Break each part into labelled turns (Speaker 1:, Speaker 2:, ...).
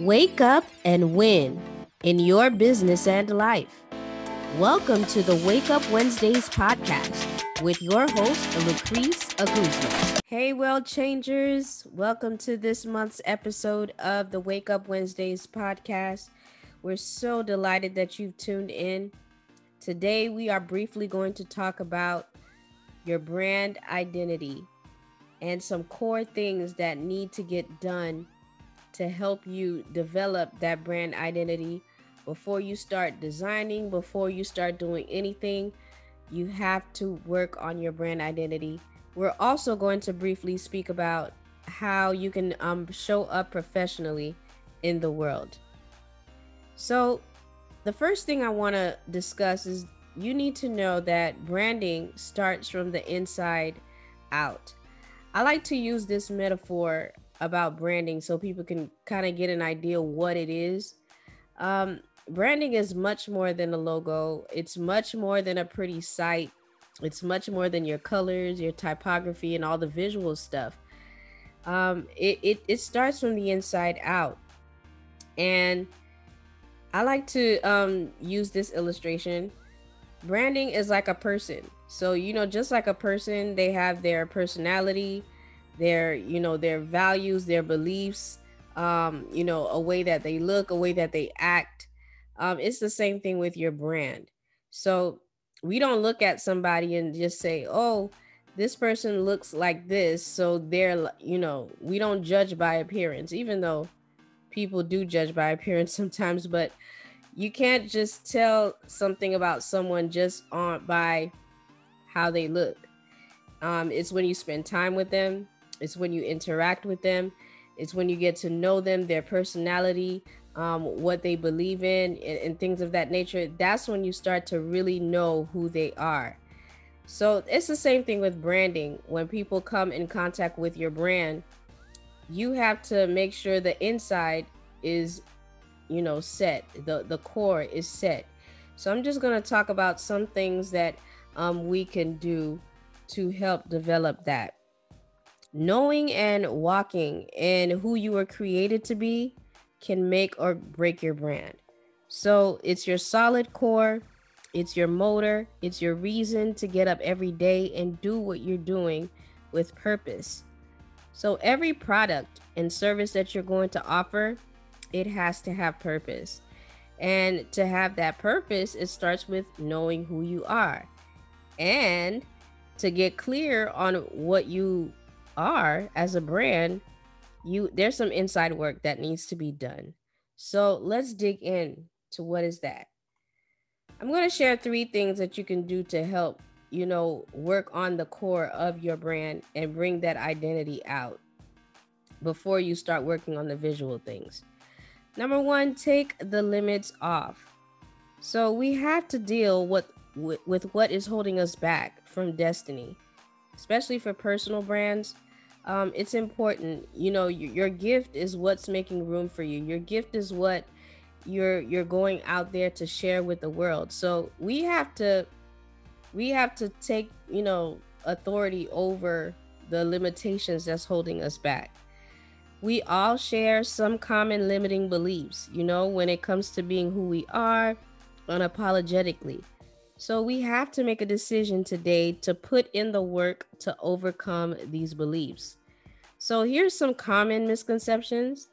Speaker 1: Wake up and win in your business and life. Welcome to the Wake Up Wednesdays podcast with your host, Lucrece Aguzma. Hey, world changers. Welcome to this month's episode of the Wake Up Wednesdays podcast. We're so delighted that you've tuned in. Today, we are briefly going to talk about your brand identity and some core things that need to get done to help you develop that brand identity before you start designing, before you start doing anything. You have to work on your brand identity. We're also going to briefly speak about how you can um, show up professionally in the world. So, the first thing I want to discuss is you need to know that branding starts from the inside out. I like to use this metaphor about branding so people can kind of get an idea what it is. Um, branding is much more than a logo, it's much more than a pretty site, it's much more than your colors, your typography, and all the visual stuff. Um, it, it, it starts from the inside out. And I like to um, use this illustration. Branding is like a person. So, you know, just like a person, they have their personality, their you know their values their beliefs um you know a way that they look a way that they act. Um it's the same thing with your brand. So we don't look at somebody and just say oh this person looks like this. So they're you know we don't judge by appearance even though people do judge by appearance sometimes but you can't just tell something about someone just on by how they look. Um, it's when you spend time with them it's when you interact with them. It's when you get to know them, their personality, um, what they believe in, and, and things of that nature. That's when you start to really know who they are. So it's the same thing with branding. When people come in contact with your brand, you have to make sure the inside is, you know, set. The the core is set. So I'm just going to talk about some things that um, we can do to help develop that knowing and walking in who you were created to be can make or break your brand. So it's your solid core, it's your motor, it's your reason to get up every day and do what you're doing with purpose. So every product and service that you're going to offer, it has to have purpose. And to have that purpose, it starts with knowing who you are. And to get clear on what you are as a brand, you there's some inside work that needs to be done. So let's dig in to what is that. I'm going to share three things that you can do to help, you know, work on the core of your brand and bring that identity out before you start working on the visual things. Number 1, take the limits off. So we have to deal with with, with what is holding us back from destiny, especially for personal brands um, it's important. You know, your, your gift is what's making room for you. Your gift is what you're you're going out there to share with the world. So we have to we have to take, you know, authority over the limitations that's holding us back. We all share some common limiting beliefs, you know, when it comes to being who we are unapologetically. So we have to make a decision today to put in the work to overcome these beliefs. So here's some common misconceptions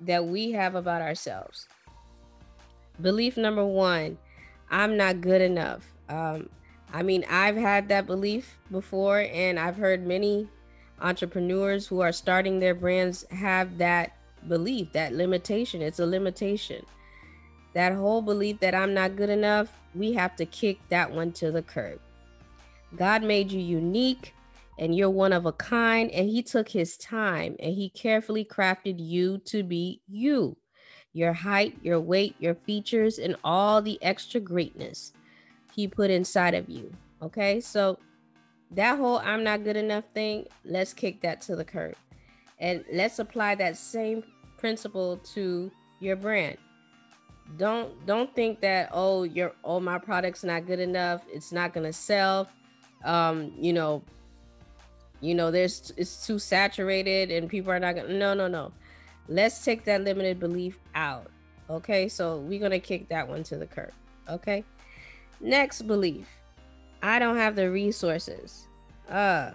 Speaker 1: that we have about ourselves. Belief number one I'm not good enough. Um, I mean, I've had that belief before, and I've heard many entrepreneurs who are starting their brands have that belief, that limitation. It's a limitation that whole belief that I'm not good enough, we have to kick that one to the curb. God made you unique and you're one of a kind, and He took His time and He carefully crafted you to be you. Your height, your weight, your features, and all the extra greatness He put inside of you. Okay, so that whole I'm not good enough thing, let's kick that to the curb. And let's apply that same principle to your brand don't don't think that oh your oh my product's not good enough it's not gonna sell um you know you know there's it's too saturated and people are not gonna no no no let's take that limited belief out. Okay, so we're gonna kick that one to the curb. Okay, next belief I don't have the resources. Uh,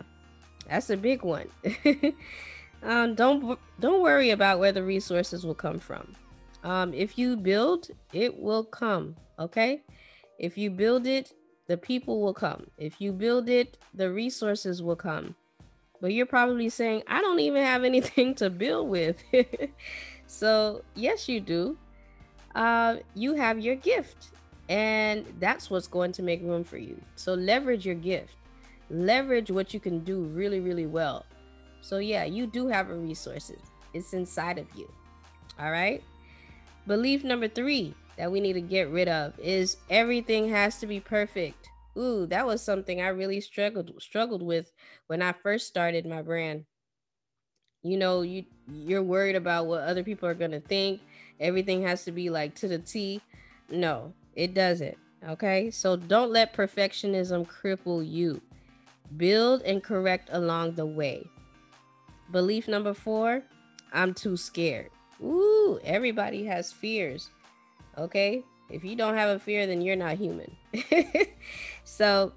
Speaker 1: that's a big one. um, don't don't worry about where the resources will come from. Um, if you build, it will come. Okay, if you build it, the people will come. If you build it, the resources will come. But you're probably saying, I don't even have anything to build with. so, yes, you do. Uh, you have your gift, and that's what's going to make room for you. So, leverage your gift, leverage what you can do really, really well. So, yeah, you do have a resources, it's inside of you. All right. Belief number three that we need to get rid of is everything has to be perfect. Ooh, that was something I really struggled struggled with when I first started my brand. You know, you you're worried about what other people are going to think. Everything has to be like to the T. No, it doesn't. Okay? So don't let perfectionism cripple you. Build and correct along the way. Belief number 4, I'm too scared. Ooh, everybody has fears. Okay? If you don't have a fear, then you're not human. so,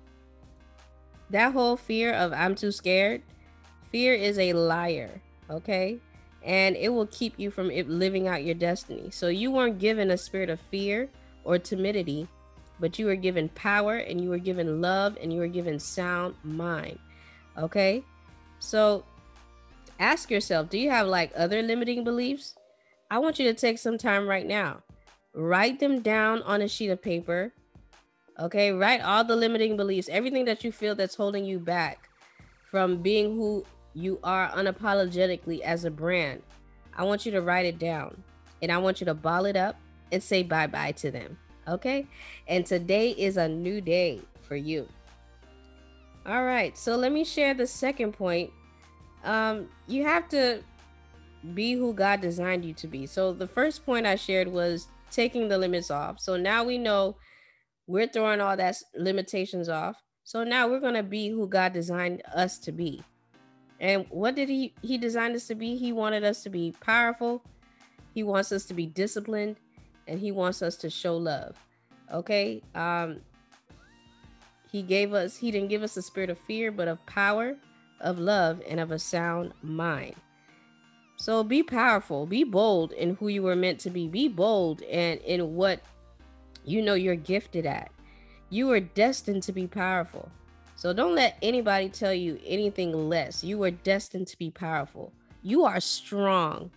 Speaker 1: that whole fear of I'm too scared, fear is a liar. Okay? And it will keep you from living out your destiny. So, you weren't given a spirit of fear or timidity, but you were given power and you were given love and you were given sound mind. Okay? So, ask yourself do you have like other limiting beliefs? I want you to take some time right now write them down on a sheet of paper. Okay, write all the limiting beliefs, everything that you feel that's holding you back from being who you are unapologetically as a brand. I want you to write it down and I want you to ball it up and say bye bye to them. Okay, and today is a new day for you. All right, so let me share the second point. Um, you have to be who God designed you to be. So the first point I shared was taking the limits off. So now we know we're throwing all that limitations off. So now we're going to be who God designed us to be. And what did he he designed us to be? He wanted us to be powerful. He wants us to be disciplined and he wants us to show love. Okay? Um he gave us he didn't give us a spirit of fear, but of power, of love and of a sound mind. So be powerful, be bold in who you were meant to be. Be bold and in what you know you're gifted at. You are destined to be powerful. So don't let anybody tell you anything less. You are destined to be powerful. You are strong.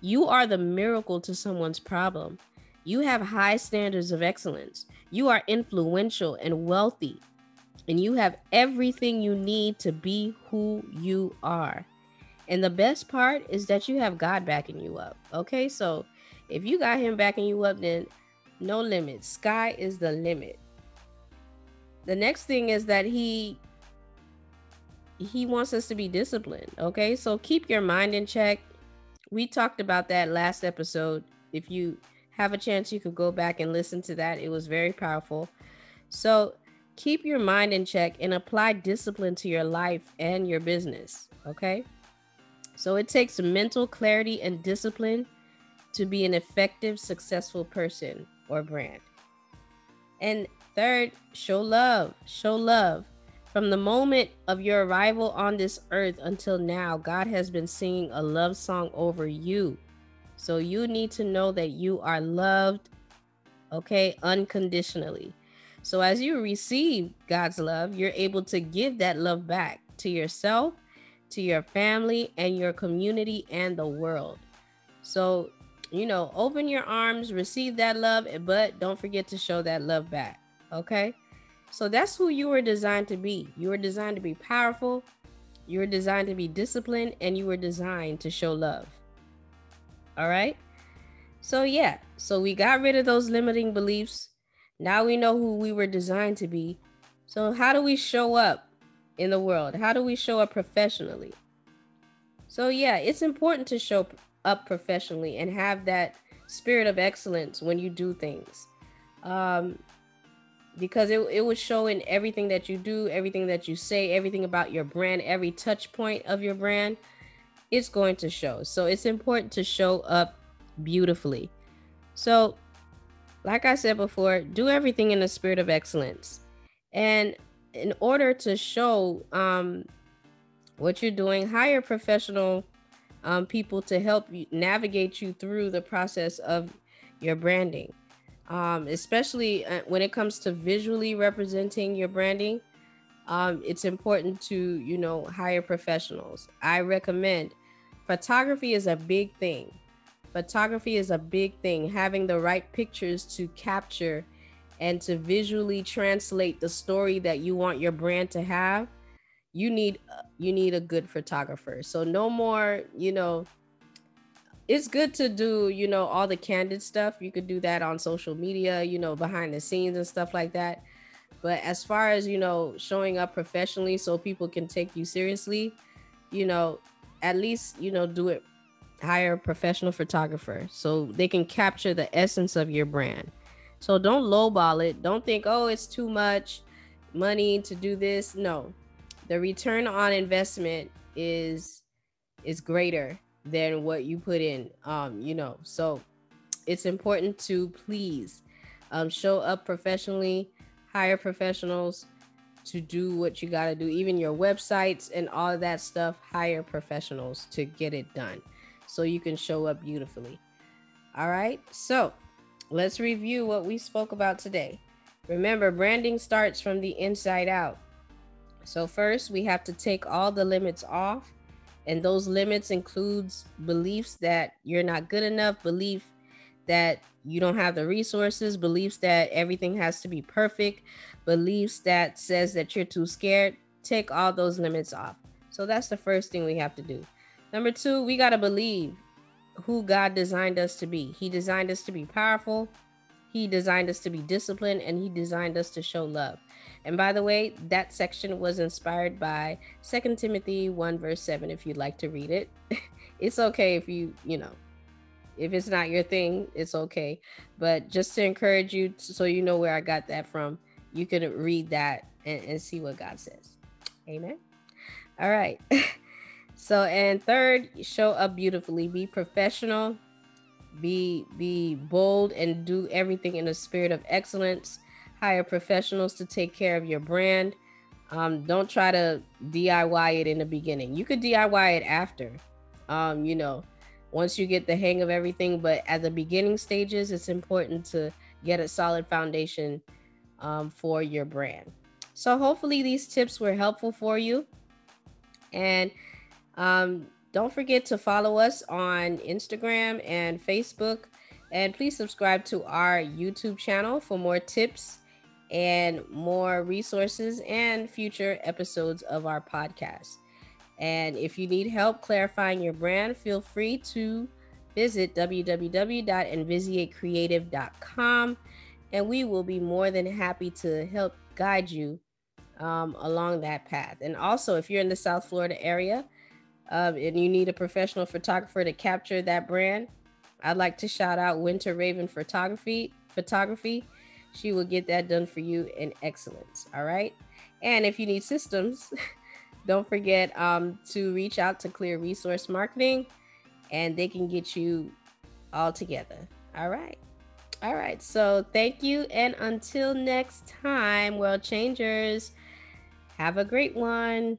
Speaker 1: You are the miracle to someone's problem. You have high standards of excellence. You are influential and wealthy. And you have everything you need to be who you are. And the best part is that you have God backing you up. Okay, so if you got Him backing you up, then no limit. Sky is the limit. The next thing is that He He wants us to be disciplined. Okay, so keep your mind in check. We talked about that last episode. If you have a chance, you could go back and listen to that. It was very powerful. So keep your mind in check and apply discipline to your life and your business. Okay. So it takes mental clarity and discipline to be an effective, successful person or brand. And third, show love. Show love. From the moment of your arrival on this earth until now, God has been singing a love song over you. So you need to know that you are loved, okay, unconditionally. So as you receive God's love, you're able to give that love back to yourself to your family and your community and the world. So, you know, open your arms, receive that love, but don't forget to show that love back. Okay. So that's who you were designed to be. You were designed to be powerful, you were designed to be disciplined, and you were designed to show love. All right. So, yeah, so we got rid of those limiting beliefs. Now we know who we were designed to be. So, how do we show up in the world? How do we show up professionally? So, yeah, it's important to show up professionally and have that spirit of excellence when you do things. Um, because it, it would show in everything that you do, everything that you say, everything about your brand, every touch point of your brand. it's going to show. So it's important to show up beautifully. So, like I said before, do everything in the spirit of excellence. And in order to show um, what you're doing, hire professional um, people to help you navigate you through the process of your branding. Um, especially uh, when it comes to visually representing your branding, um, it's important to you know hire professionals. I recommend photography is a big thing. Photography is a big thing. Having the right pictures to capture and to visually translate the story that you want your brand to have you need you need a good photographer. So no more you know it's good to do you know all the candid stuff. You could do that on social media you know behind the scenes and stuff like that. But as far as you know showing up professionally so people can take you seriously you know at least you know do it hire a professional photographer so they can capture the essence of your brand so don't lowball it. Don't think oh it's too much money to do this. No. The return on investment is is greater than what you put in um you know. So it's important to please um show up professionally hire professionals to do what you got to do. Even your websites and all that stuff hire professionals to get it done so you can show up beautifully. All right? So let's review what we spoke about today remember branding starts from the inside out so first, we have to take all the limits off, and those limits includes beliefs that you're not good enough, belief that you don't have the resources, beliefs that everything has to be perfect, beliefs that says that you're too scared. Take all those limits off. So that's the first thing we have to do. Number 2, we got to believe who God designed us to be. He designed us to be powerful, he designed us to be disciplined, and he designed us to show love. And by the way, that section was inspired by Second Timothy 1, verse 7, if you'd like to read it. it's okay if you, you know, if it's not your thing, it's okay. But just to encourage you, so you know where I got that from, you can read that and, and see what God says. Amen. All right. so, and third, show up beautifully, be professional, be be bold and do everything in a spirit of excellence hire professionals to take care of your brand. Um, don't try to DIY it in the beginning. You could DIY it after, um, you know, once you get the hang of everything. But at the beginning stages, it's important to get a solid foundation um, for your brand. So hopefully these tips were helpful for you. And um, don't forget to follow us on Instagram and Facebook. And please subscribe to our YouTube channel for more tips and more resources and future episodes of our podcast. And if you need help clarifying your brand, feel free to visit www.envisiatecreative.com and we will be more than happy to help guide you um, along that path. And also, if you're in the South Florida area uh, and you need a professional photographer to capture that brand, I'd like to shout out Winter Raven Photography. Photography she will get that done for you in excellence. All right. And if you need systems, don't forget um, to reach out to Clear Resource Marketing and they can get you all together. All right. All right. So thank you. And until next time, world changers, have a great one.